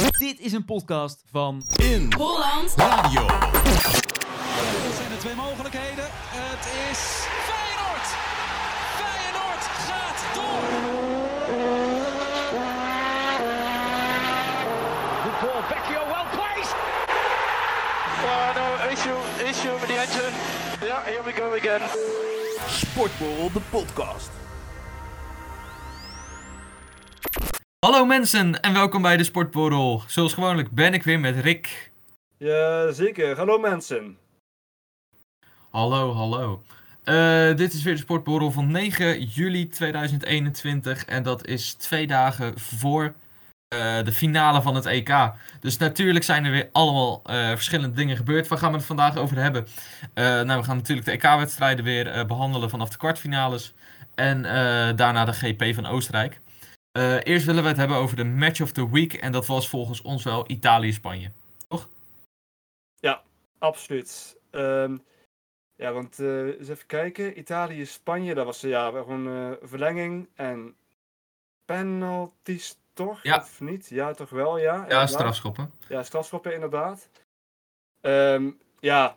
Dit is een podcast van In Holland Radio. Dit zijn de twee mogelijkheden. Het is Feyenoord. Feyenoord gaat door. Good ball, Becchio well placed. Oh, no issue, issue with the engine. Yeah, here we go again. Sportborrel, de podcast. Hallo mensen en welkom bij de Sportborrel. Zoals gewoonlijk ben ik weer met Rick. Ja, zeker. Hallo mensen. Hallo, hallo. Eh, dit is weer de Sportborrel van 9 juli 2021 en dat is twee dagen voor eh, de finale van het EK. Dus natuurlijk zijn er weer allemaal eh, verschillende dingen gebeurd. Waar gaan we het vandaag over hebben? Nou, we gaan natuurlijk de EK-wedstrijden weer eh, behandelen vanaf de kwartfinales en daarna de GP van Oostenrijk. Eh, eerst willen we het hebben over de Match of the Week en dat was volgens ons wel Italië-Spanje. Absoluut. Ehm, ja, want eh, eens even kijken. Italië, Spanje, dat was ja, gewoon eh, verlenging en penalties toch? Ja. Of niet? Ja, toch wel, ja. Ja, inderdaad. strafschoppen. Ja, strafschoppen inderdaad. Ehm, ja,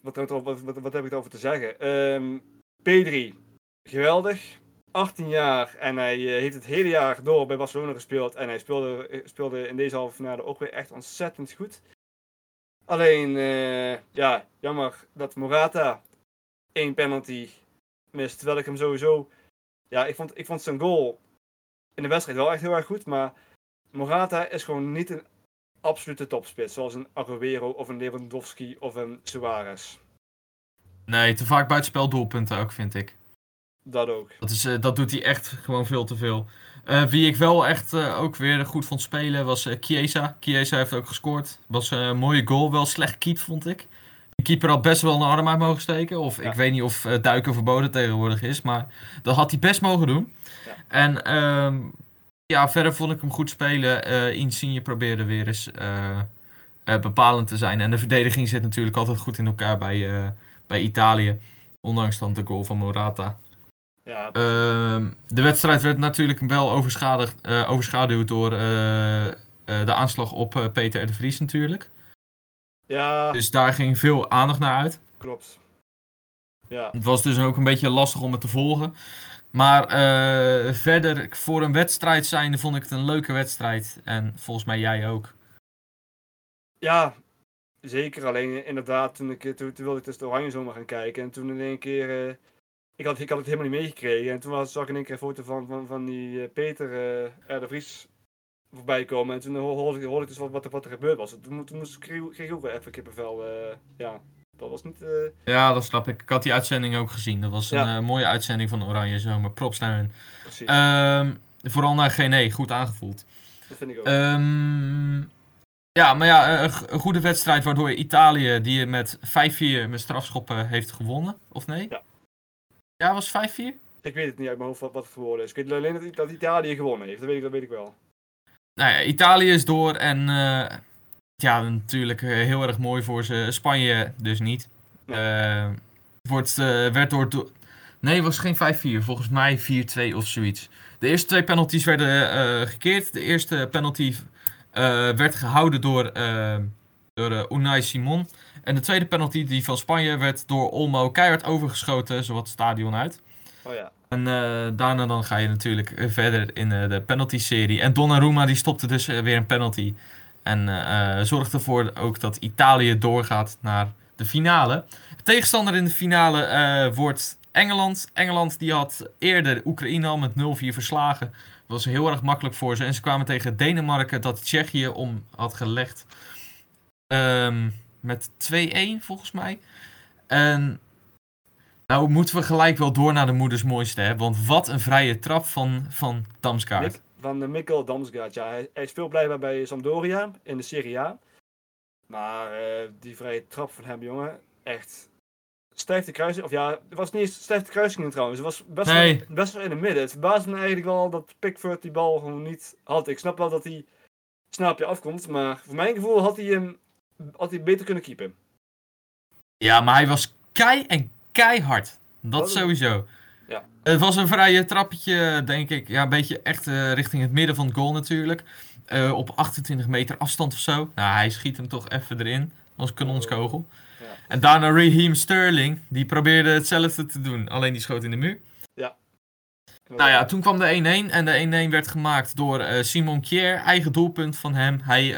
wat, wat, wat, heb ik erover te zeggen? Ehm P3, geweldig. 18 jaar en hij eh, heeft het hele jaar door bij Barcelona gespeeld. En hij speelde, eh, speelde in deze halve finale ook weer echt ontzettend goed. Alleen, eh, ja, jammer dat Morata één penalty mist. Terwijl ik hem sowieso... Ja, ik vond, ik vond zijn goal in de wedstrijd wel echt heel erg goed. Maar Morata is gewoon niet een absolute topspits. Zoals een Aguero of een Lewandowski of een Suarez. Nee, te vaak buitenspel doelpunten ook, vind ik. Dat ook. Dat, is, eh, dat doet hij echt gewoon veel te veel. Eh, wie ik wel echt eh, ook weer goed vond spelen was eh Chiesa. Chiesa heeft ook gescoord. Was een mooie goal, wel slecht gekiept vond ik. De keeper had best wel een arm uit mogen steken. Of Ja. ik weet niet of duiken verboden tegenwoordig is. Maar dat had hij best mogen doen. Ja. En ehm, ja, verder vond ik hem goed spelen. Insigne probeerde weer eens bepalend te zijn. En de verdediging zit natuurlijk altijd goed in elkaar bij, bij Italië. Ondanks dan de goal van Morata. Ja, Ehm, de wedstrijd werd natuurlijk wel eh, overschaduwd door eh, eh, de aanslag op Peter de Vries natuurlijk. ja Dus daar ging veel aandacht naar uit. klopt. Ja, Het was dus ook een beetje lastig om het te volgen. Maar verder, voor een wedstrijd zijnde vond ik het een leuke wedstrijd. En volgens mij jij ook. ja zeker. Alleen inderdaad, toen, ik, toen, toen wilde ik dus de Oranje Zomer gaan kijken. En toen in één keer... ik, had, ik had het helemaal niet meegekregen. En toen was, zag ik in één keer een foto van, van, van die eh, Peter eh, R. de Vries voorbij komen. En toen ho- hoorde, ik- hoorde ik dus wat, wat, er- wat er gebeurd was. Toen, toen moest, kreeg, ik ook wel even kippenvel. eh, ja, dat was niet... eh, Ja, dat snap ik. Ik had die uitzending ook gezien. Dat was een eh, mooie uitzending van Oranje Zomer. Props naar hun. Ehm, vooral naar GNE, goed aangevoeld. dat vind ik ook. Ehm, ja, maar ja, eh, een, een goede wedstrijd waardoor Italië, die je met 5-4 met strafschoppen heeft gewonnen, of nee? Ja. Ja, was het 5-4? Ik weet het niet uit mijn hoofd wat, wat het geworden is. Ik weet alleen dat, dat Italië gewonnen heeft. Dat weet ik, dat weet ik wel. Nou ja, Italië is door en eh, ja, natuurlijk eh, heel erg mooi voor ze. Spanje dus niet. Nee. Eh, wordt, eh, werd door, do- Nee, het was geen 5-4. Volgens mij 4-2 of zoiets. De eerste twee penalties werden gekeerd. De eerste penalty werd gehouden door, door eh, Unai Simon. En de tweede penalty, die van Spanje, werd door Olmo keihard overgeschoten, zowat het stadion uit. Oh ja. En eh, daarna dan ga je natuurlijk eh, verder in de penalty-serie. En Donnarumma die stopte dus weer een penalty. En zorgt ervoor ook dat Italië doorgaat naar de finale. Tegenstander in de finale wordt Engeland. Engeland die had eerder Oekraïne al met 0-4 verslagen. Dat was heel erg makkelijk voor ze. En ze kwamen tegen Denemarken dat Tsjechië om had gelegd. Ehm, met 2-1 volgens mij. En nou moeten we gelijk wel door naar de moeders mooiste. Hè? Want wat een vrije trap van, van Damskaart. Mik- van de Mikkel Damsgaard. Ja, hij, hij is veel blijkbaar bij Sampdoria in de Serie A. Maar eh, die vrije trap van hem, jongen, echt stijf de kruising. Of ja, het was niet eens stijf de kruising trouwens. Het was best, Nee. wel, best wel in het midden. Het verbaasde me eigenlijk wel dat Pickford die bal gewoon niet had. Ik snap wel dat hij snel op je afkomt. Maar voor mijn gevoel had hij hem had hij beter kunnen keepen. Ja, maar hij was kei en keihard. Dat sowieso. Ja. Het was een vrije trappetje, denk ik. Ja, een beetje echt eh, richting het midden van het goal natuurlijk. eh, op 28 meter afstand of zo. Nou, hij schiet hem toch even erin als kanonskogel. Ja. En daarna Raheem Sterling, die probeerde hetzelfde te doen, alleen die schoot in de muur. Nou ja, toen kwam de 1-1 en de 1-1 werd gemaakt door eh, Simon Kier, eigen doelpunt van hem. Hij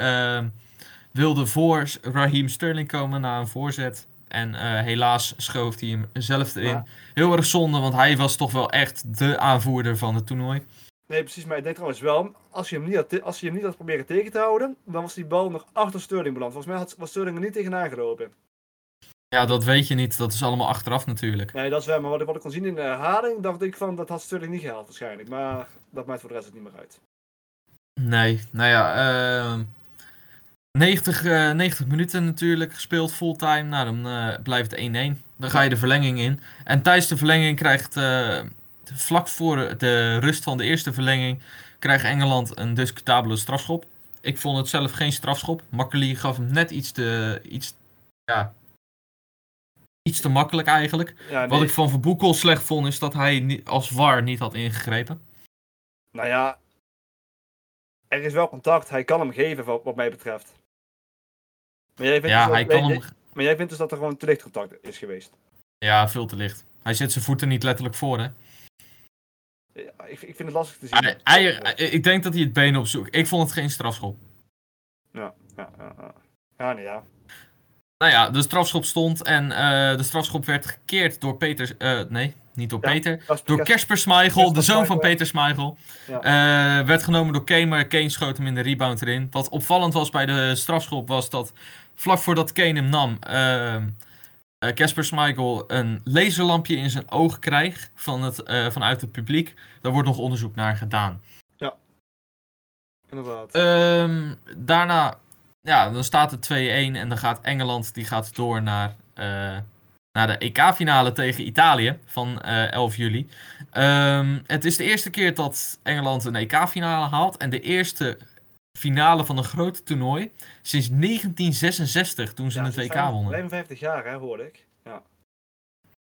wilde voor Raheem Sterling komen na een voorzet. En eh, helaas schoof hij hem zelf erin. Ja. Heel erg zonde, want hij was toch wel echt de aanvoerder van het toernooi. Nee, precies. Maar ik denk trouwens wel, als je hem niet had, als je hem niet had proberen tegen te houden, dan was die bal nog achter Sterling beland. Volgens mij had, was Sterling er niet tegenaan gelopen. Ja, dat weet je niet. Dat is allemaal achteraf natuurlijk. Nee, dat is wel. Maar wat ik, wat ik kon zien in de herhaling, dacht ik van, dat had Sterling niet gehaald waarschijnlijk. Maar dat maakt voor de rest het niet meer uit. Nee, nou ja, ehm 90, eh, 90 minuten natuurlijk gespeeld fulltime. Nou, dan eh, blijft het 1-1. Dan ga je de verlenging in. En tijdens de verlenging krijgt, eh, vlak voor de rust van de eerste verlenging, krijgt Engeland een discutabele strafschop. Ik vond het zelf geen strafschop. Makkeli gaf hem net iets te, iets, ja, iets te makkelijk eigenlijk. Ja, nee. Wat ik van Verboekel slecht vond, is dat hij als VAR niet had ingegrepen. Nou ja, er is wel contact. Hij kan hem geven, wat mij betreft. Maar jij vindt Ja, dus hij dat, kan jij- hem Maar jij vindt dus dat er gewoon te licht contact is geweest. Ja, veel te licht. Hij zet zijn voeten niet letterlijk voor, hè? Ja, ik, ik vind het lastig te zien. Hij, hij- hij- ik denk dat hij het been opzoekt. Ik vond het geen strafschop. Ja, ja, ja. Ja, ja nee, ja. Nou ja, de strafschop stond en eh, de strafschop werd gekeerd door Peter... eh, nee, niet door Ja, Peter. Kasper- Door Kasper- Kesper Smeichel, de Kasper zoon van. Peter Smeichel. Ja. Eh, werd genomen door Kane, maar Kane schoot hem in de rebound erin. Wat opvallend was bij de strafschop was dat vlak voordat Kane hem nam... ehm, eh, Casper Schmeichel een laserlampje in zijn oog krijgt van het, eh, vanuit het publiek. Daar wordt nog onderzoek naar gedaan. Inderdaad. Ehm, daarna, ja, dan staat het 2-1 en dan gaat Engeland die gaat door naar, eh, naar de EK-finale tegen Italië van eh 11 juli. Ehm, het is de eerste keer dat Engeland een EK-finale haalt en de eerste finale van een groot toernooi sinds 1966 toen ze Ja, het ze WK wonnen. 55 jaar, hè, hoorde ik. Ja.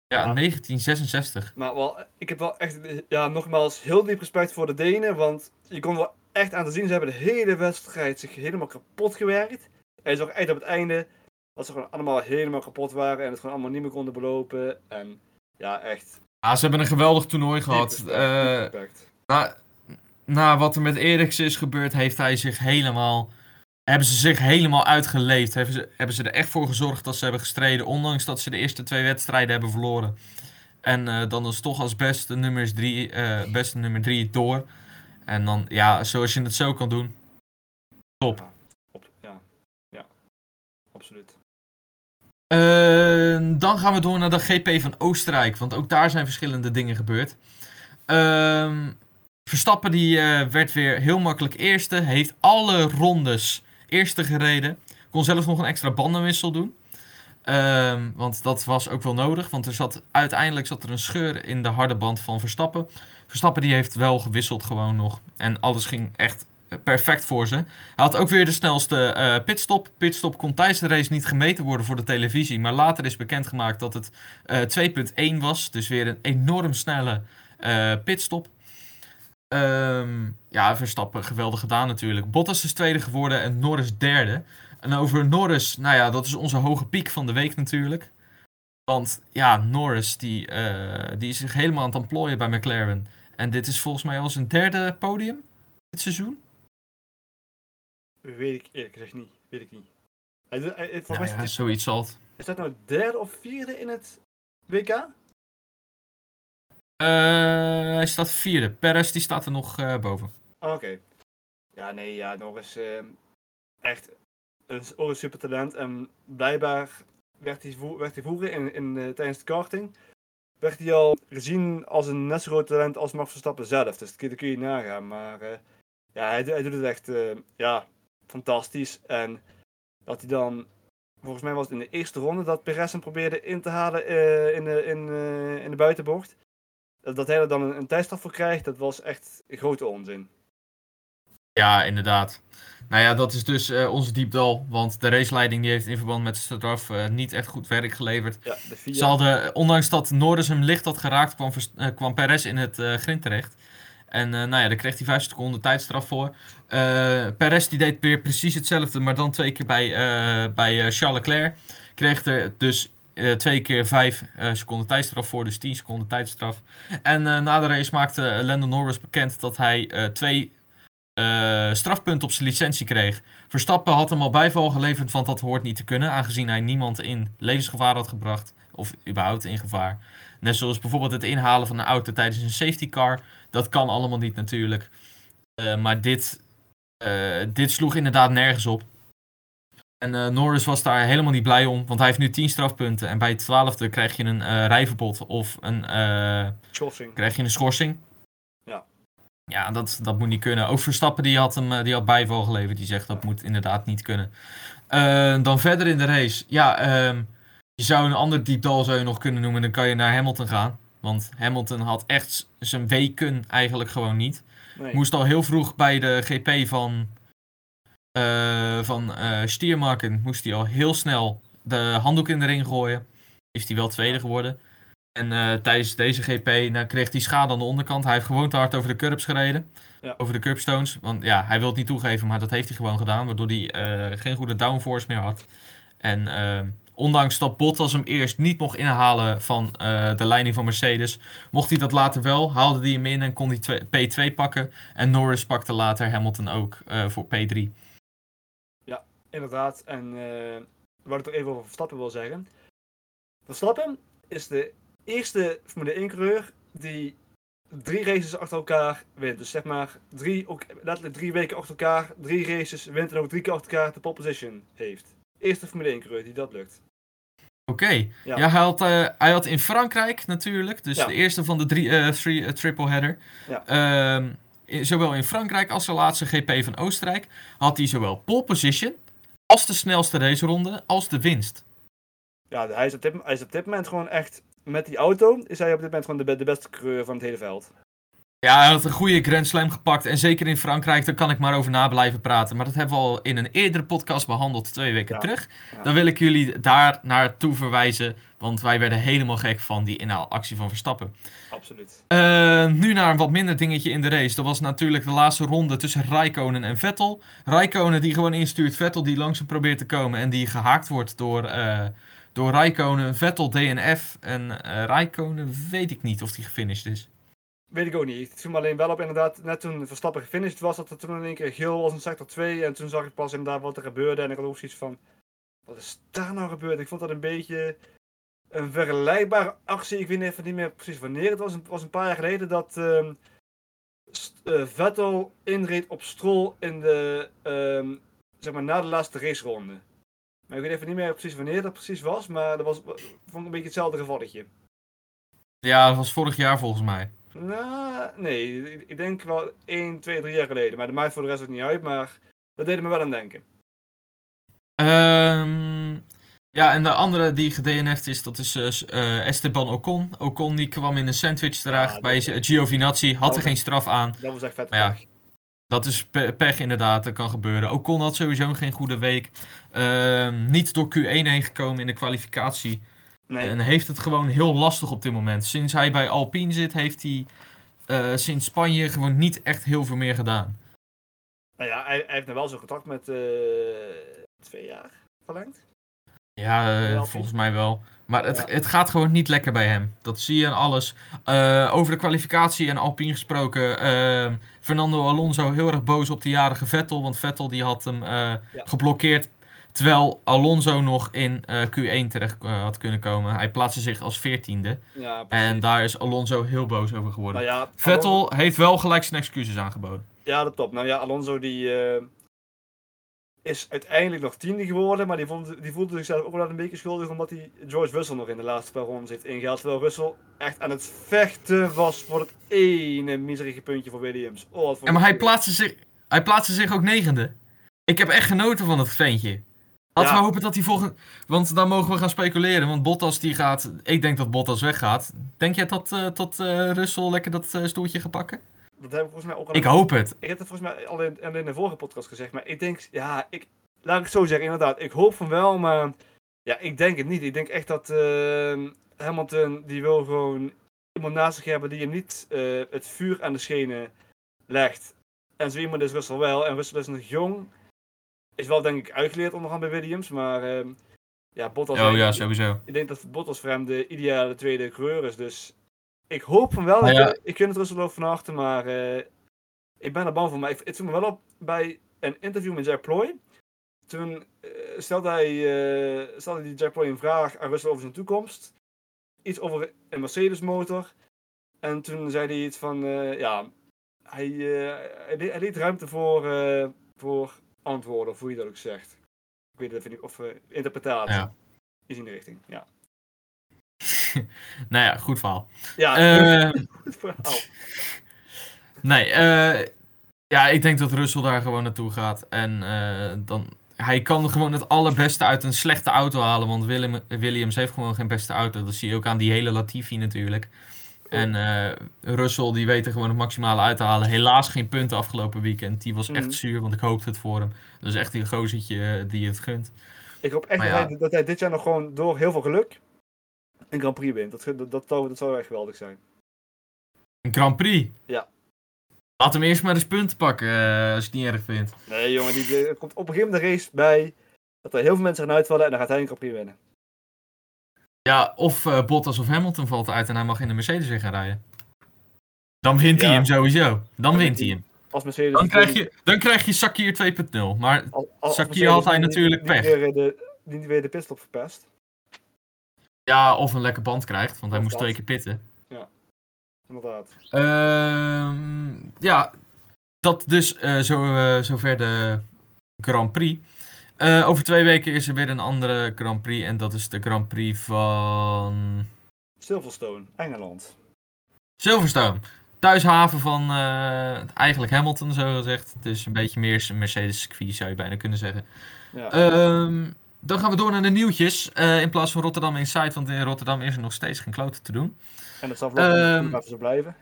Ja, Ja. 1966. Maar wel, ik heb wel echt, ja, nogmaals, heel diep respect voor de Denen. Want je kon wel echt aan te zien, ze hebben de hele wedstrijd zich helemaal kapot gewerkt. En je zag echt op het einde dat ze gewoon allemaal helemaal kapot waren. En het gewoon allemaal niet meer konden belopen. En ja, echt. Ah, ze hebben een geweldig toernooi gehad. Eh, respect. Na, na wat er met Eriksen is gebeurd, heeft hij zich helemaal. Hebben ze zich helemaal uitgeleefd. Hebben ze, hebben ze er echt voor gezorgd dat ze hebben gestreden. Ondanks dat ze de eerste twee wedstrijden hebben verloren. En eh, dan is toch als beste nummer drie, eh, beste nummer drie door. En dan, ja, zoals je het zo kan doen. Top. Ja, op, ja, ja, absoluut. Eh, dan gaan we door naar de GP van Oostenrijk. Want ook daar zijn verschillende dingen gebeurd. Ehm, Verstappen die, eh, werd weer heel makkelijk eerste. Heeft alle rondes eerste gereden. Kon zelfs nog een extra bandenwissel doen. Ehm, want dat was ook wel nodig. Want er zat, uiteindelijk zat er een scheur in de harde band van Verstappen. Verstappen die heeft wel gewisseld gewoon nog. En alles ging echt perfect voor ze. Hij had ook weer de snelste eh, pitstop. Pitstop kon tijdens de race niet gemeten worden voor de televisie. Maar later is bekendgemaakt dat het eh 2.1 was. Dus weer een enorm snelle eh, pitstop. Ehm, ja, Verstappen geweldig gedaan natuurlijk. Bottas is tweede geworden en Norris derde. En over Norris, nou ja, dat is onze hoge piek van de week natuurlijk. Want ja, Norris die, eh, die is zich helemaal aan het ontplooien bij McLaren. En dit is volgens mij al zijn derde podium dit seizoen. Weet ik eerlijk gezegd niet. Weet ik niet. Hij, hij, mij ja, is het- zoiets zal het. is dat nou derde of vierde in het WK? Eh, hij staat vierde. Perez die staat er nog eh, boven. Oh, Oké. Ja, nee, ja, nog eens ehm, echt een, ook een supertalent. En blijkbaar werd hij, werd hij vroeger in, in, eh, tijdens de karting werd hij al gezien als een net zo groot talent als Max Verstappen zelf. Dus dat kun, je nagaan. Maar ja, hij, hij doet het echt ja, fantastisch. En dat hij dan, volgens mij was het in de eerste ronde dat Perez hem probeerde in te halen eh, in, de, in, eh, in de buitenbocht. Dat hij er dan een, een tijdstraf voor krijgt, dat was echt grote onzin. Ja, inderdaad. Nou ja, dat is dus eh, onze diepdal. Want de raceleiding die heeft in verband met de straf eh, niet echt goed werk geleverd. Ja, de. Ze hadden, ondanks dat Norris hem licht had geraakt, kwam, kwam Perez in het grind terecht. En eh, nou ja, daar kreeg hij 5 seconden tijdstraf voor. Eh Perez die deed weer precies hetzelfde, maar dan twee keer bij, eh, bij Charles Leclerc. Kreeg er dus twee keer 5 seconden tijdstraf voor, dus 10 seconden tijdstraf. En eh, na de race maakte Lando Norris bekend dat hij twee strafpunten op zijn licentie kreeg. Verstappen had hem al bijval geleverd, want dat hoort niet te kunnen, aangezien hij niemand in levensgevaar had gebracht, of überhaupt in gevaar. Net zoals bijvoorbeeld het inhalen van een auto tijdens een safety car. Dat kan allemaal niet natuurlijk. Eh, maar dit, eh, dit sloeg inderdaad nergens op. En eh, Norris was daar helemaal niet blij om, want hij heeft nu 10 strafpunten. En bij het twaalfde krijg je een rijverbod of een, krijg je een schorsing. Ja. Ja, dat, dat moet niet kunnen. Ook Verstappen die had hem die had bijval geleverd. Die zegt dat moet inderdaad niet kunnen. Dan verder in de race. Ja, ehm, je zou een ander diepdal zou je nog kunnen noemen. Dan kan je naar Hamilton gaan. Want Hamilton had echt zijn weken eigenlijk gewoon niet. Nee. Moest al heel vroeg bij de GP van, eh van eh Stiermarken. Moest hij al heel snel de handdoek in de ring gooien. Is hij wel tweede geworden. En eh, tijdens deze GP nou, kreeg hij schade aan de onderkant. Hij heeft gewoon te hard over de curbs gereden. Ja. Over de curbstones. Want ja, hij wil het niet toegeven, maar dat heeft hij gewoon gedaan. Waardoor hij geen goede downforce meer had. En ondanks dat Bottas hem eerst niet mocht inhalen van eh, de leiding van Mercedes, mocht hij dat later wel. Haalde hij hem in en kon hij twee- P2 pakken. En Norris pakte later Hamilton ook eh, voor P3. Inderdaad, en eh, wat ik er even over Verstappen wil zeggen. Verstappen is de eerste Formule 1 coureur die drie races achter elkaar wint. Dus zeg maar drie, ook letterlijk drie weken achter elkaar, drie races wint en ook drie keer achter elkaar de pole position heeft. Eerste Formule 1 coureur die dat lukt. Oké. Ja. Ja, hij, had, eh, hij had in Frankrijk natuurlijk, dus Ja. de eerste van de drie, eh three, eh, triple header. Ja. Ehm, in- zowel in Frankrijk als de laatste GP van Oostenrijk had hij zowel pole position als de snelste raceronde als de winst. Ja, hij is, op dit, hij is op dit moment gewoon echt, met die auto, is hij op dit moment gewoon de, de beste coureur van het hele veld. Ja, hij had een goede Grand Slam gepakt. En zeker in Frankrijk, daar kan ik maar over na blijven praten. Maar dat hebben we al in een eerdere podcast behandeld, twee weken Ja. terug. Ja. Dan wil ik jullie daar naartoe verwijzen. Want wij werden helemaal gek van die inhaalactie van Verstappen. Absoluut. Eh, nu naar een wat minder dingetje in de race. Dat was natuurlijk de laatste ronde tussen Raikkonen en Vettel. Raikkonen die gewoon instuurt, Vettel die langzaam probeert te komen en die gehaakt wordt door, eh door Raikkonen. Vettel DNF en Raikkonen weet ik niet of die gefinished is. Weet ik ook niet. Ik viel me alleen wel op inderdaad, net toen Verstappen gefinished was, dat er toen in één keer geel was in sector 2. En toen zag ik pas inderdaad wat er gebeurde. En ik had ook zoiets van, wat is daar nou gebeurd? Ik vond dat een beetje een vergelijkbare actie. Ik weet even niet meer precies wanneer het was. Het was een paar jaar geleden dat eh, Vettel inreed op Stroll in de, ehm, zeg maar, na de laatste raceronde. Maar ik weet even niet meer precies wanneer dat precies was, maar dat was, vond ik een beetje hetzelfde gevalletje. Ja, dat was vorig jaar volgens mij. Nou, nee, ik- denk wel 1, 2, 3 jaar geleden. Maar dat maakt voor de rest ook niet uit, maar dat deed me wel aan denken. Ehm, ja, en de andere die gedNF'd is, dat is eh, eh, Esteban Ocon. Ocon die kwam in een sandwich terecht Ja, bij Giovinazzi, had er geen straf aan. Dat was echt vet. Maar ja. Dat is pe- pech inderdaad, dat kan gebeuren. Ocon had sowieso geen goede week. Ehm, niet door Q1 heen gekomen in de kwalificatie. Nee, En heeft het gewoon heel lastig op dit moment. Sinds hij bij Alpine zit, heeft hij eh, sinds Spanje gewoon niet echt heel veel meer gedaan. nou ja, hij, hij heeft nou wel zo'n contract met eh, twee jaar verlengd. Ja, eh, volgens mij wel. Maar het, Ja. het gaat gewoon niet lekker bij hem. Dat zie je aan alles. Over de kwalificatie en Alpine gesproken. Fernando Alonso heel erg boos op de jarige Vettel. Want Vettel die had hem geblokkeerd. Terwijl Alonso nog in eh, Q1 terecht eh, had kunnen komen. Hij plaatste zich als veertiende. Ja. En daar is Alonso heel boos over geworden. nou ja, Vettel Alonso- heeft wel gelijk zijn excuses aangeboden. ja, dat klopt. Nou ja, Alonso die eh, is uiteindelijk nog tiende geworden. Maar die, vond, die voelde zichzelf ook wel een beetje schuldig. Omdat hij George Russell nog in de laatste paar rondes heeft ingehaald. Terwijl Russell echt aan het vechten was voor het ene miserige puntje voor Williams. Oh, voor Ja, maar hij plaatste, zich, hij plaatste zich ook negende. Ik heb echt genoten van het ventje. Laten Ja. we hopen dat hij volgende... Want dan mogen we gaan speculeren. Want Bottas die gaat... Ik denk dat Bottas weggaat. Denk jij dat, tot eh Russell lekker dat eh, stoeltje gaat pakken? Dat heb ik volgens mij ook al Ik hoop het. Ik heb het volgens mij al in, al in de vorige podcast gezegd, maar ik denk, ja, ik, laat ik het zo zeggen, inderdaad, ik hoop van wel, maar ja, ik denk het niet. Ik denk echt dat ehm, Hamilton, die wil gewoon iemand naast zich hebben die hem niet het vuur aan de schenen legt. En zo iemand is Russell wel. En Russell is nog jong. Is wel denk ik uitgeleerd onderhand bij Williams. Maar ehm, ja, Bottas... Oh ja, sowieso. Ik denk dat Bottas voor hem de ideale tweede coureur is. Dus ik hoop van wel. Nou ja. Ik, ik gun het Russell ook van harte. Maar eh, ik ben er bang voor. Maar ik, het viel me wel op bij een interview met Jack Ploy. Toen eh, stelde hij, eh, stelde die Jack Ploy een vraag aan Russell over zijn toekomst. Iets over een Mercedes motor. En toen zei hij iets van, eh, ja, hij, eh, hij, hij liet ruimte voor, eh, voor antwoorden, of hoe je dat ook zegt. Ik weet het even niet, of eh, interpretatie. Ja. Is in de richting, ja. Nou ja, goed verhaal. Ja, Eh, goed verhaal. nee, eh, ja, ik denk dat Russell daar gewoon naartoe gaat. En eh, dan, hij kan gewoon het allerbeste uit een slechte auto halen. Want Willem, Williams heeft gewoon geen beste auto. Dat zie je ook aan die hele Latifi natuurlijk. En eh, Russell die weet er gewoon het maximale uit te halen. Helaas geen punten afgelopen weekend. Die was Mhm. echt zuur, want ik hoopte het voor hem. Dat is echt een gozertje eh, die het gunt. Ik hoop echt dat, ja. hij, dat hij dit jaar nog gewoon door heel veel geluk een Grand Prix wint. Dat, dat, dat, zou, dat zou echt geweldig zijn. Een Grand Prix. Ja. Laat hem eerst maar eens punten pakken, eh, als je het niet erg vindt. Nee jongen, die, er komt op een gegeven moment de race bij dat er heel veel mensen gaan uitvallen en dan gaat hij een Grand Prix winnen. Ja, of eh, Bottas of Hamilton valt uit en hij mag in de Mercedes weer gaan rijden. Dan wint hij Ja. hem sowieso. Dan Dan wint hij hem. Als Mercedes Dan krijg je, dan krijg je Sakir 2.0. Maar Al- al- als Sakir had hij natuurlijk pech. Niet weer de pitstop verpest. ja, of een lekker band krijgt, want hij moest dat. twee keer pitten. Inderdaad. Ehm, ja, dat dus eh, zo, eh, zover de Grand Prix. Eh, over twee weken is er weer een andere Grand Prix. En dat is de Grand Prix van Silverstone, Engeland. Silverstone. Thuishaven van eh, eigenlijk Hamilton, zo gezegd. Het is een beetje meer een Mercedes circuit, zou je bijna kunnen zeggen. Ja. Ehm, dan gaan we door naar de nieuwtjes. eh, in plaats van Rotterdam Inside, want in Rotterdam is er nog steeds geen kloten te doen. en dat zal voorlopig ehm, even zo blijven.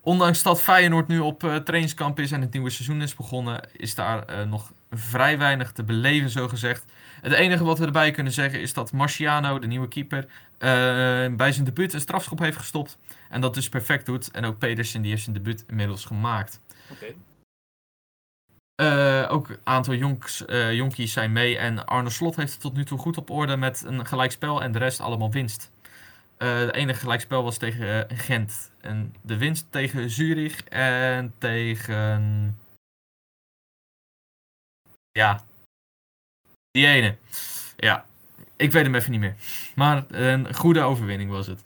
Ondanks dat Feyenoord nu op trainingskamp is en het nieuwe seizoen is begonnen, is daar nog vrij weinig te beleven, zo gezegd. Het enige wat we erbij kunnen zeggen is dat Marciano, de nieuwe keeper, eh, bij zijn debuut een strafschop heeft gestopt. En dat dus perfect doet. En ook Pedersen, die heeft zijn debuut inmiddels gemaakt. Oké. Eh, ook een aantal jonks, eh, jonkies zijn mee. En Arne Slot heeft het tot nu toe goed op orde met een gelijkspel en de rest allemaal winst. De enige gelijkspel was tegen Gent. En de winst tegen Zurich en tegen. Ja. Die ene. Ja. Ik weet hem even niet meer. Maar een goede overwinning was het.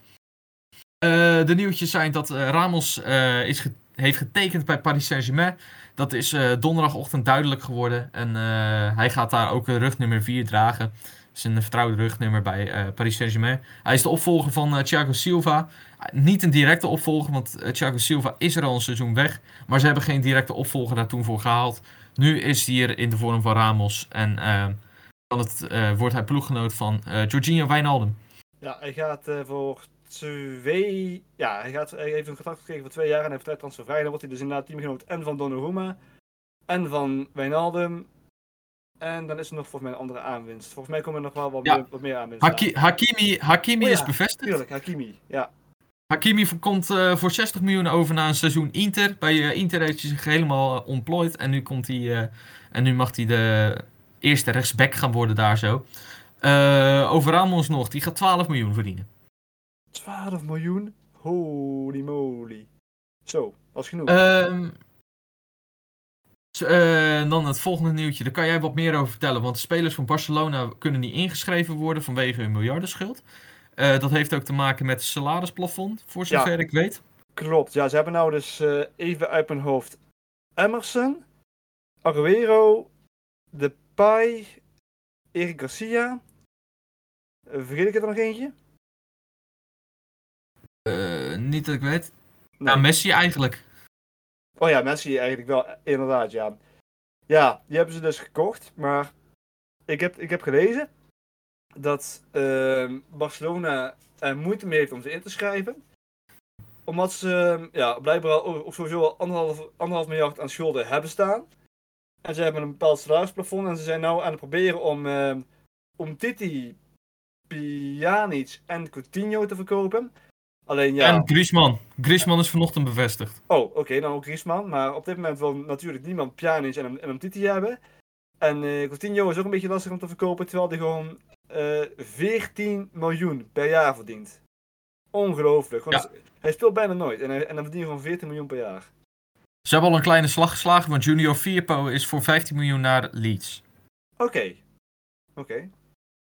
Eh, de nieuwtjes zijn dat eh, Ramos eh, is heeft getekend bij Paris Saint-Germain. Dat is donderdagochtend duidelijk geworden. En hij gaat daar ook een rugnummer 4 dragen. Zijn vertrouwde rugnummer bij Paris Saint-Germain. Hij is de opvolger van Thiago Silva. Niet een directe opvolger, want Thiago Silva is er al een seizoen weg. Maar ze hebben geen directe opvolger daar toen voor gehaald. Nu is hij er in de vorm van Ramos. En eh, dan het, eh, wordt hij ploeggenoot van eh Jorginho Wijnaldum. Ja, hij gaat eh, voor twee... Ja, hij, gaat, hij heeft een contract gekregen voor twee jaar en hij heeft tijd transfervrij. Dan wordt hij dus inderdaad teamgenoot en van Donnarumma en van Wijnaldum. En dan is er nog volgens mij een andere aanwinst. Volgens mij komen er nog wel wat, Ja. meer, wat meer aanwinst Haki- Hakimi, Hakimi Oh ja, is bevestigd. Tuurlijk, Hakimi. Ja, Hakimi komt eh, voor 60 miljoen over na een seizoen Inter. Bij eh, Inter heeft hij zich helemaal eh, ontplooid. En nu, komt hij, en nu mag hij de eerste rechtsback gaan worden daar zo. Over Ramos nog, die gaat 12 miljoen verdienen. 12 miljoen? Holy moly. Zo, is genoeg. Ehm, eh, dan het volgende nieuwtje, daar kan jij wat meer over vertellen. Want de spelers van Barcelona kunnen niet ingeschreven worden vanwege hun miljardenschuld. Eh, dat heeft ook te maken met het salarisplafond, voor Ja. zover ik weet. Klopt, ja, ze hebben nou dus eh, even uit mijn hoofd Emerson, Aguero, Depay, Eric Garcia. Eh, vergeet ik er nog eentje? Niet dat ik weet. Nee. Ja, Messi eigenlijk. Oh ja, Messi eigenlijk wel, inderdaad, ja. Ja, die hebben ze dus gekocht, maar ik heb, ik heb gelezen dat ehm, Barcelona er moeite mee heeft om ze in te schrijven. Omdat ze ehm, ja, blijkbaar al of sowieso al anderhalf, anderhalf miljard aan schulden hebben staan. En ze hebben een bepaald salarisplafond en ze zijn nou aan het proberen om, ehm om Titi, Pjanic en Coutinho te verkopen. Alleen ja. En Griezmann. Griezmann is vanochtend bevestigd. Oh, oké, dan ook Griezmann. Maar op dit moment wil natuurlijk niemand Pjanic en, en Titi hebben. En eh Coutinho is ook een beetje lastig om te verkopen, terwijl hij gewoon eh 14 miljoen per jaar verdient. Ongelooflijk. Gewoon, Hij speelt bijna nooit en, hij, en dan verdient hij gewoon 14 miljoen per jaar. Ze hebben al een kleine slag geslagen, want Junior Firpo is voor 15 miljoen naar Leeds. Oké. Oké.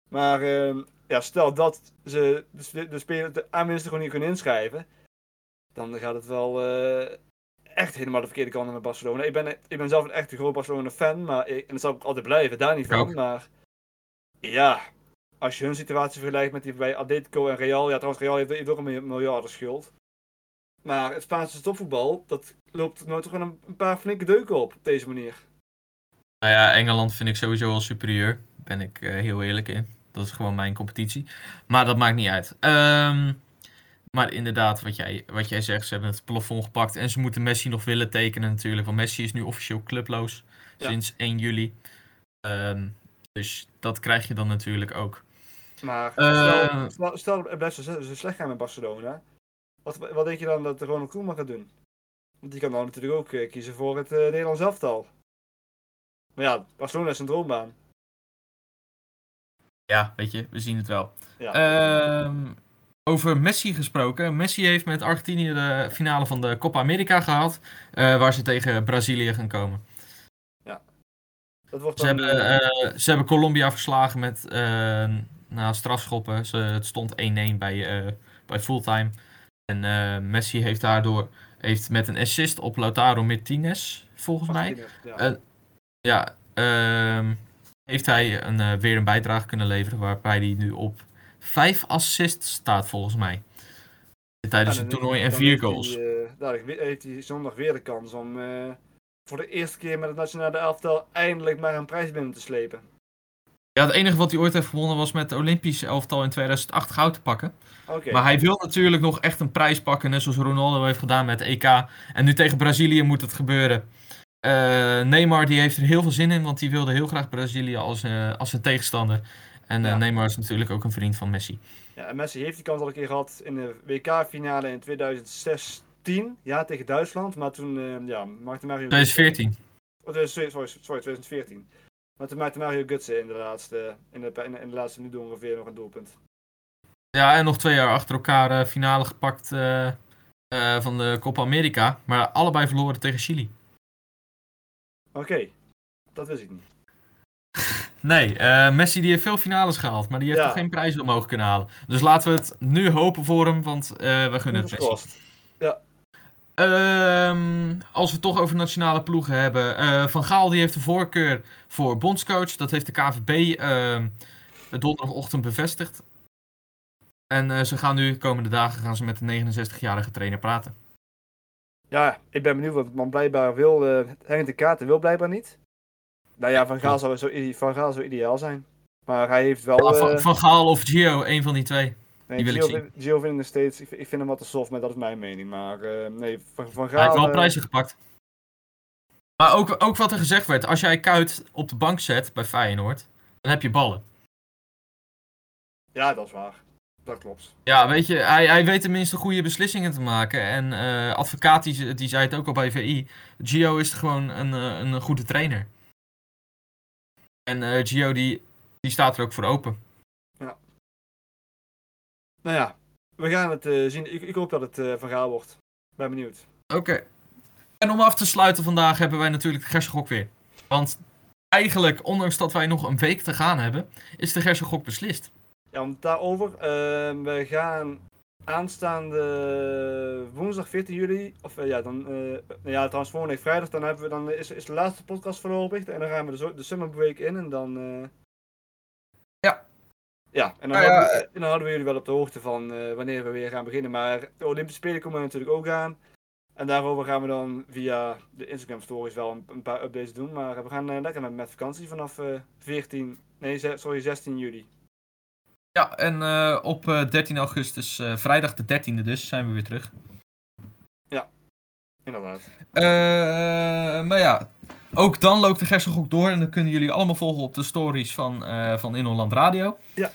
Maar ehm, ja, stel dat ze de, de, speler, de aanwinsten gewoon niet kunnen inschrijven. Dan gaat het wel eh, echt helemaal de verkeerde kant op met Barcelona. Ik ben, ik ben zelf een echt groot Barcelona fan. Maar ik, en dat zal ik altijd blijven, daar niet van. Maar ja, als je hun situatie vergelijkt met die bij Atletico en Real. Ja, trouwens, Real heeft, heeft ook een mil- miljarden schuld. Maar het Spaanse topvoetbal, dat loopt nooit toch wel een, een paar flinke deuken op, op deze manier. Nou ja, Engeland vind ik sowieso al superieur. Ben ik eh, heel eerlijk in. Dat is gewoon mijn competitie. Maar dat maakt niet uit. Ehm, maar inderdaad, wat jij, wat jij zegt, ze hebben het plafond gepakt. En ze moeten Messi nog willen tekenen natuurlijk. Want Messi is nu officieel clubloos Ja. sinds 1 juli. Ehm, dus dat krijg je dan natuurlijk ook. Maar Eh. stel, stel, stel het blijft zo, zo slecht gaan met Barcelona. Wat, wat denk je dan dat Ronald Koeman gaat doen? Want die kan dan natuurlijk ook eh, kiezen voor het eh, Nederlands elftal. Maar ja, Barcelona is een droombaan. Ja, weet je, we zien het wel. Ja. Ehm, over Messi gesproken. Messi heeft met Argentinië de finale van de Copa America gehad. eh, waar ze tegen Brazilië gaan komen. dat wordt Ze hebben, eh, eh, ze hebben Colombia verslagen met nou, strafschoppen. Het stond 1-1 bij, eh, bij fulltime. En eh, Messi heeft daardoor heeft met een assist op Lautaro Martinez, volgens mij. ja. eh, Ja, ehm, heeft hij een, weer een bijdrage kunnen leveren. Waarbij hij nu op 5 assists staat, volgens mij. Tijdens Ja, het toernooi en dan 4 heeft hij, goals. daar heeft hij zondag weer de kans om voor de eerste keer met het nationale elftal eindelijk maar een prijs binnen te slepen. Ja, het enige wat hij ooit heeft gewonnen was met het Olympische elftal in 2008 goud te pakken. Maar hij wil natuurlijk nog echt een prijs pakken, net zoals Ronaldo heeft gedaan met EK. En nu tegen Brazilië moet het gebeuren. Eh, Neymar die heeft er heel veel zin in, want die wilde heel graag Brazilië als, eh, als zijn tegenstander. En eh, Ja. Neymar is natuurlijk ook een vriend van Messi. Ja, en Messi heeft die kans al een keer gehad in de WK-finale in 2016. Ja, tegen Duitsland. Maar toen ja, maakte Mario... 2014. Oh, eh, sorry, sorry, sorry, 2014. Maar toen maakte Mario Götze in de laatste, in de, in de, in de laatste minuut ongeveer nog een doelpunt. Ja, en nog twee jaar achter elkaar eh, finale gepakt eh, eh, van de Copa America. Maar allebei verloren tegen Chili. Oké, dat wist ik niet. Nee, Messi die heeft veel finales gehaald, maar die heeft Ja. nog geen prijzen omhoog kunnen halen. Dus laten we het nu hopen voor hem, want we gunnen het Messi. Ehm, als we het toch over nationale ploegen hebben. eh, Van Gaal die heeft de voorkeur voor bondscoach. Dat heeft de KVB ehm, donderdagochtend bevestigd. En eh, ze gaan nu de komende dagen gaan ze met de 69-jarige trainer praten. Ja, ik ben benieuwd wat man blijkbaar wil. eh Henk de Katen wil blijkbaar niet. Nou ja, Van Gaal zou, zo, van Gaal zou ideaal zijn. Maar hij heeft wel... Ah, van, van Gaal of Gio, een van die twee. Nee, die wil ik Gio, zien. vind- Gio vind ik nog steeds... Ik, vind- ik hem wat te soft, maar dat is mijn mening. Maar eh, nee, Van, van Gaal... Hij heeft wel prijzen gepakt. Maar ook, ook wat er gezegd werd. Als jij Kuit op de bank zet bij Feyenoord, dan heb je ballen. Ja, dat is waar. Dat klopt. Ja, weet je, hij, hij weet tenminste goede beslissingen te maken. En eh advocaat, die, ze- die zei het ook al bij VI. Gio is gewoon een, eh, een goede trainer. En Gio, die, die staat er ook voor open. Nou ja, we gaan het eh, zien. Ik, ik hoop dat het eh, Van Gaal wordt. Ben benieuwd. Oké. En om af te sluiten vandaag hebben wij natuurlijk de Gersengok weer. Want eigenlijk, ondanks dat wij nog een week te gaan hebben, is de Gersengok beslist. Ja, want daarover. eh, we gaan aanstaande woensdag 14 juli. Of ja, dan. ja, trouwens, volgende week vrijdag. Dan, hebben we, dan is, is de laatste podcast voorlopig. En dan gaan we de, de Summer Break in. En dan. Eh, Ja. Ja, en dan, Nou ja, houden we, en dan houden we jullie wel op de hoogte van eh, wanneer we weer gaan beginnen. Maar de Olympische Spelen komen er natuurlijk ook aan. En daarover gaan we dan via de Instagram stories wel een, een paar updates doen. Maar we gaan eh, lekker met, met vakantie vanaf eh 14. Nee, ze- sorry, 16 juli. Ja, en eh, op eh, 13 augustus, eh, vrijdag de 13e dus, zijn we weer terug. Inderdaad. Eh, maar ja, ook dan loopt de Gersengok door en dan kunnen jullie allemaal volgen op de stories van, eh van In Holland Radio. Ja.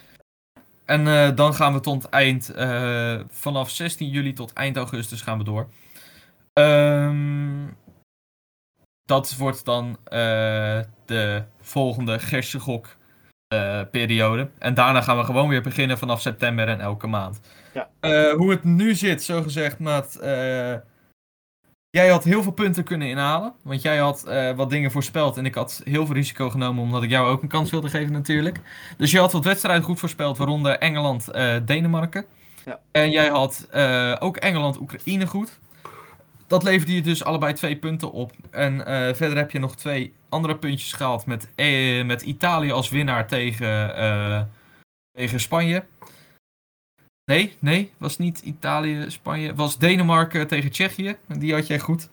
En eh, dan gaan we tot eind, eh, vanaf 16 juli tot eind augustus gaan we door. Ehm, dat wordt dan eh, de volgende Gersegok eh periode. En daarna gaan we gewoon weer beginnen vanaf september en elke maand. Ja. Hoe het nu zit, zo gezegd, Maat. Jij had heel veel punten kunnen inhalen. Want jij had eh, wat dingen voorspeld. En ik had heel veel risico genomen, omdat ik jou ook een kans wilde geven natuurlijk. Dus je had wat wedstrijden goed voorspeld, waaronder Engeland, eh, Denemarken. Ja. En jij had eh, ook Engeland, Oekraïne goed. Dat leverde je dus allebei twee punten op. En verder heb je nog twee andere puntjes gehaald met, met Italië als winnaar tegen, tegen Spanje. Nee, nee, was niet Italië, Spanje. Was Denemarken tegen Tsjechië. Die had jij goed.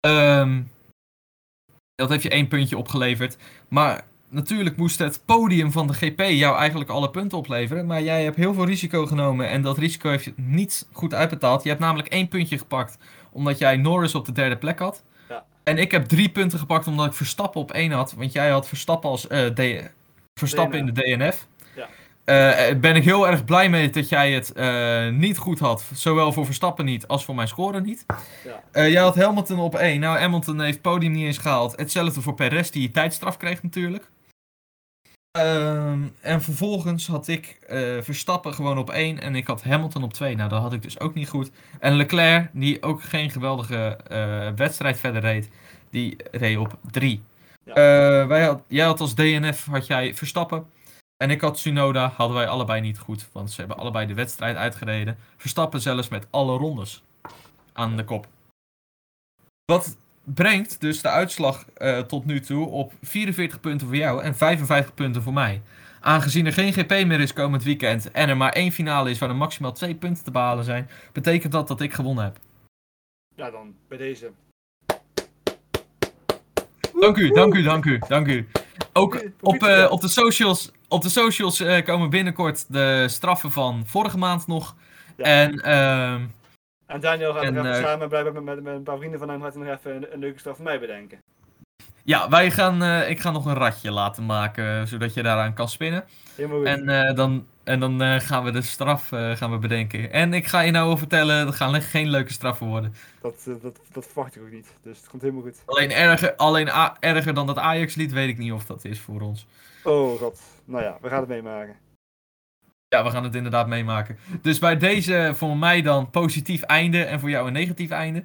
Ehm, dat heeft je één puntje opgeleverd. Maar natuurlijk moest het podium van de GP jou eigenlijk alle punten opleveren. Maar jij hebt heel veel risico genomen. En dat risico heeft je niet goed uitbetaald. Je hebt namelijk één puntje gepakt. Omdat jij Norris op de derde plek had. Ja. En ik heb drie punten gepakt omdat ik Verstappen op één had. Want jij had Verstappen als D- Verstappen in de DNF. Ja. Eh, ben ik heel erg blij mee dat jij het eh, niet goed had. Zowel voor Verstappen niet als voor mijn score niet. Ja. Eh, jij had Hamilton op 1. Nou, Hamilton heeft het podium niet eens gehaald. Hetzelfde voor Perez, die tijdstraf kreeg natuurlijk. Ehm, en vervolgens had ik eh, Verstappen gewoon op 1 en ik had Hamilton op 2. Nou, dat had ik dus ook niet goed. En Leclerc, die ook geen geweldige eh, wedstrijd verder reed, die reed op 3. Ja. Eh, wij had, jij had als DNF had jij Verstappen. En ik had Tsunoda, hadden wij allebei niet goed. Want ze hebben allebei de wedstrijd uitgereden. Verstappen zelfs met alle rondes aan de kop. Wat brengt dus de uitslag eh, tot nu toe op 44 punten voor jou en 55 punten voor mij. Aangezien er geen GP meer is komend weekend en er maar één finale is waar er maximaal twee punten te behalen zijn, betekent dat dat ik gewonnen heb. ja, dan bij deze. Dank u, dank u, dank u, dank u. Ook op, eh, op de socials, op de socials eh, komen binnenkort de straffen van vorige maand nog. Ja. En ehm, En Daniel gaat En, even eh, samen blijven met, met, met een paar vrienden van hem gaat hij nog even een, een leuke straf voor mij bedenken. ja, wij gaan, eh, ik ga nog een ratje laten maken, zodat je daaraan kan spinnen. En dan, en dan gaan we de straf gaan we bedenken. En ik ga je nou al vertellen, er gaan geen leuke straffen worden. dat, dat, dat verwacht ik ook niet. Dus het komt helemaal goed. Alleen erger, alleen erger dan dat Ajax-lied weet ik niet of dat is voor ons. Oh god. Nou ja, we gaan het meemaken. Ja, we gaan het inderdaad meemaken. Dus bij deze voor mij dan positief einde en voor jou een negatief einde.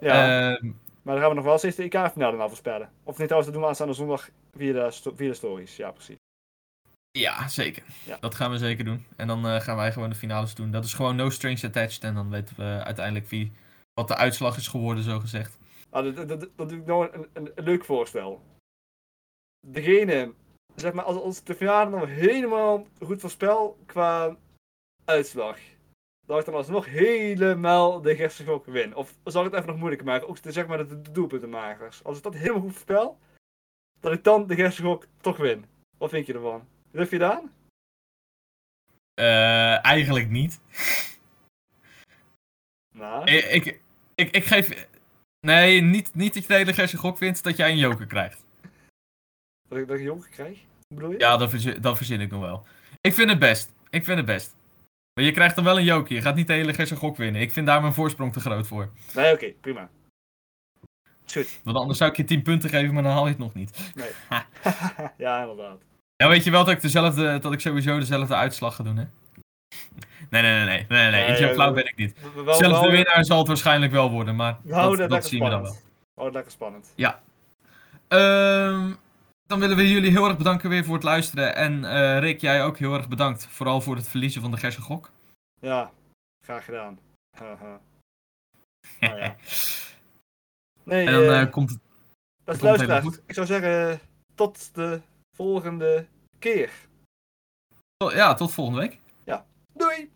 Ja, Ehm, maar dan gaan we nog wel steeds de EK-finale nou voorspellen. Of niet trouwens, dat doen we aanstaande zondag via de, sto- via de stories. Ja, precies. ja, zeker. Ja. Dat gaan we zeker doen. En dan eh, gaan wij gewoon de finales doen. Dat is gewoon no strings attached. En dan weten we uiteindelijk wie, wat de uitslag is geworden, zo gezegd. Ah, dat, dat, dat, dat doe ik nou een, een, een leuk voorstel. Degene, zeg maar, als, als de finale nog helemaal goed voorspel qua uitslag, dat ik dan alsnog helemaal de Gerstengok win. Of zal ik het even nog moeilijker maken? Ook de, zeg maar de, de doelpuntenmakers. Als ik dat helemaal goed voorspel, dat ik dan de Gerstengok toch win. Wat vind je ervan? Durf je dat aan? Eh, eigenlijk niet. Nou, Ik, ik, ik, ik geef... Nee, niet, niet dat je de hele gok wint, dat jij een joker krijgt. Dat ik, dat ik jongen krijg? Bedoel je? Ja, dat verzin, dat verzin ik nog wel. Ik vind het best. Ik vind het best. Maar je krijgt dan wel een joker. Je gaat niet de hele Gerse gok winnen. Ik vind daar mijn voorsprong te groot voor. Nee, oké, prima. Goed. Want anders zou ik je 10 punten geven, maar dan haal je het nog niet. Nee. ja, inderdaad. Ja, weet je wel dat ik, dezelfde, dat ik sowieso dezelfde uitslag ga doen, hè? Nee, nee, nee, nee. nee, nee. Zo ja, flauw ben ik niet. Zelfs de winnaar zal het waarschijnlijk wel worden, maar dat, zien we dan wel. het lekker spannend. Ehm, dan willen we jullie heel erg bedanken weer voor het luisteren. En eh, Rick, jij ook heel erg bedankt. Vooral voor het verliezen van de Gerse gok. Ja, graag gedaan. Haha. Nou ja. Nee, en dan eh, eh, komt het... beste luisteraars, goed. ik zou zeggen, tot de volgende keer. Ja, tot volgende week. Doei!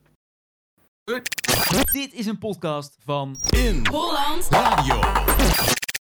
Dit is een podcast van In Holland Radio.